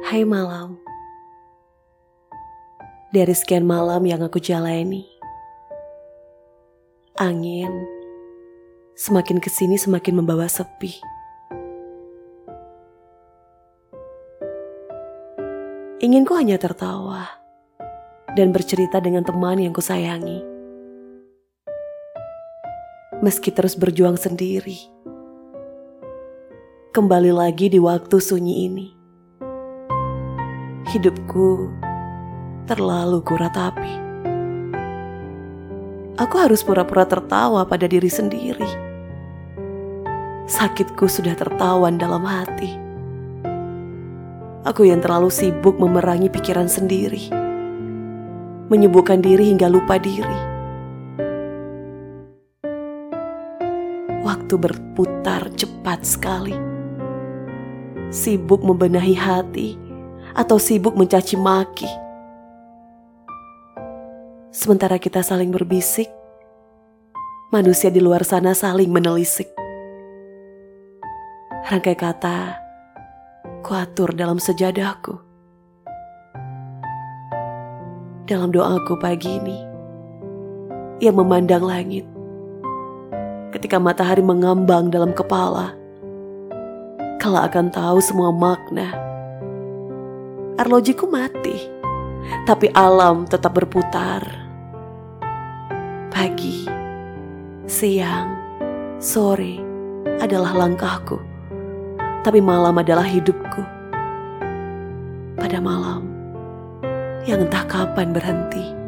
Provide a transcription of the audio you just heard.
Hai malam. Dari sekian malam yang aku jalani, angin semakin ke sini semakin membawa sepi. Ingin ku hanya tertawa dan bercerita dengan teman yang kusayangi. Meski terus berjuang sendiri, kembali lagi di waktu sunyi ini. Hidupku terlalu kuratapi. Aku harus pura-pura tertawa pada diri sendiri. Sakitku sudah tertawan dalam hati. Aku yang terlalu sibuk memerangi pikiran sendiri. Menyibukkan diri hingga lupa diri. Waktu berputar cepat sekali. Sibuk membenahi hati atau sibuk mencaci maki. Sementara kita saling berbisik, manusia di luar sana saling menelisik. Rangkai kata kuatur dalam sejadahku. Dalam doaku pagi ini, ia memandang langit. Ketika matahari mengambang dalam kepala, kala akan tahu semua makna. Arlojiku mati, tapi alam tetap berputar. Pagi, siang, sore adalah langkahku, tapi malam adalah hidupku. Pada malam yang entah kapan berhenti.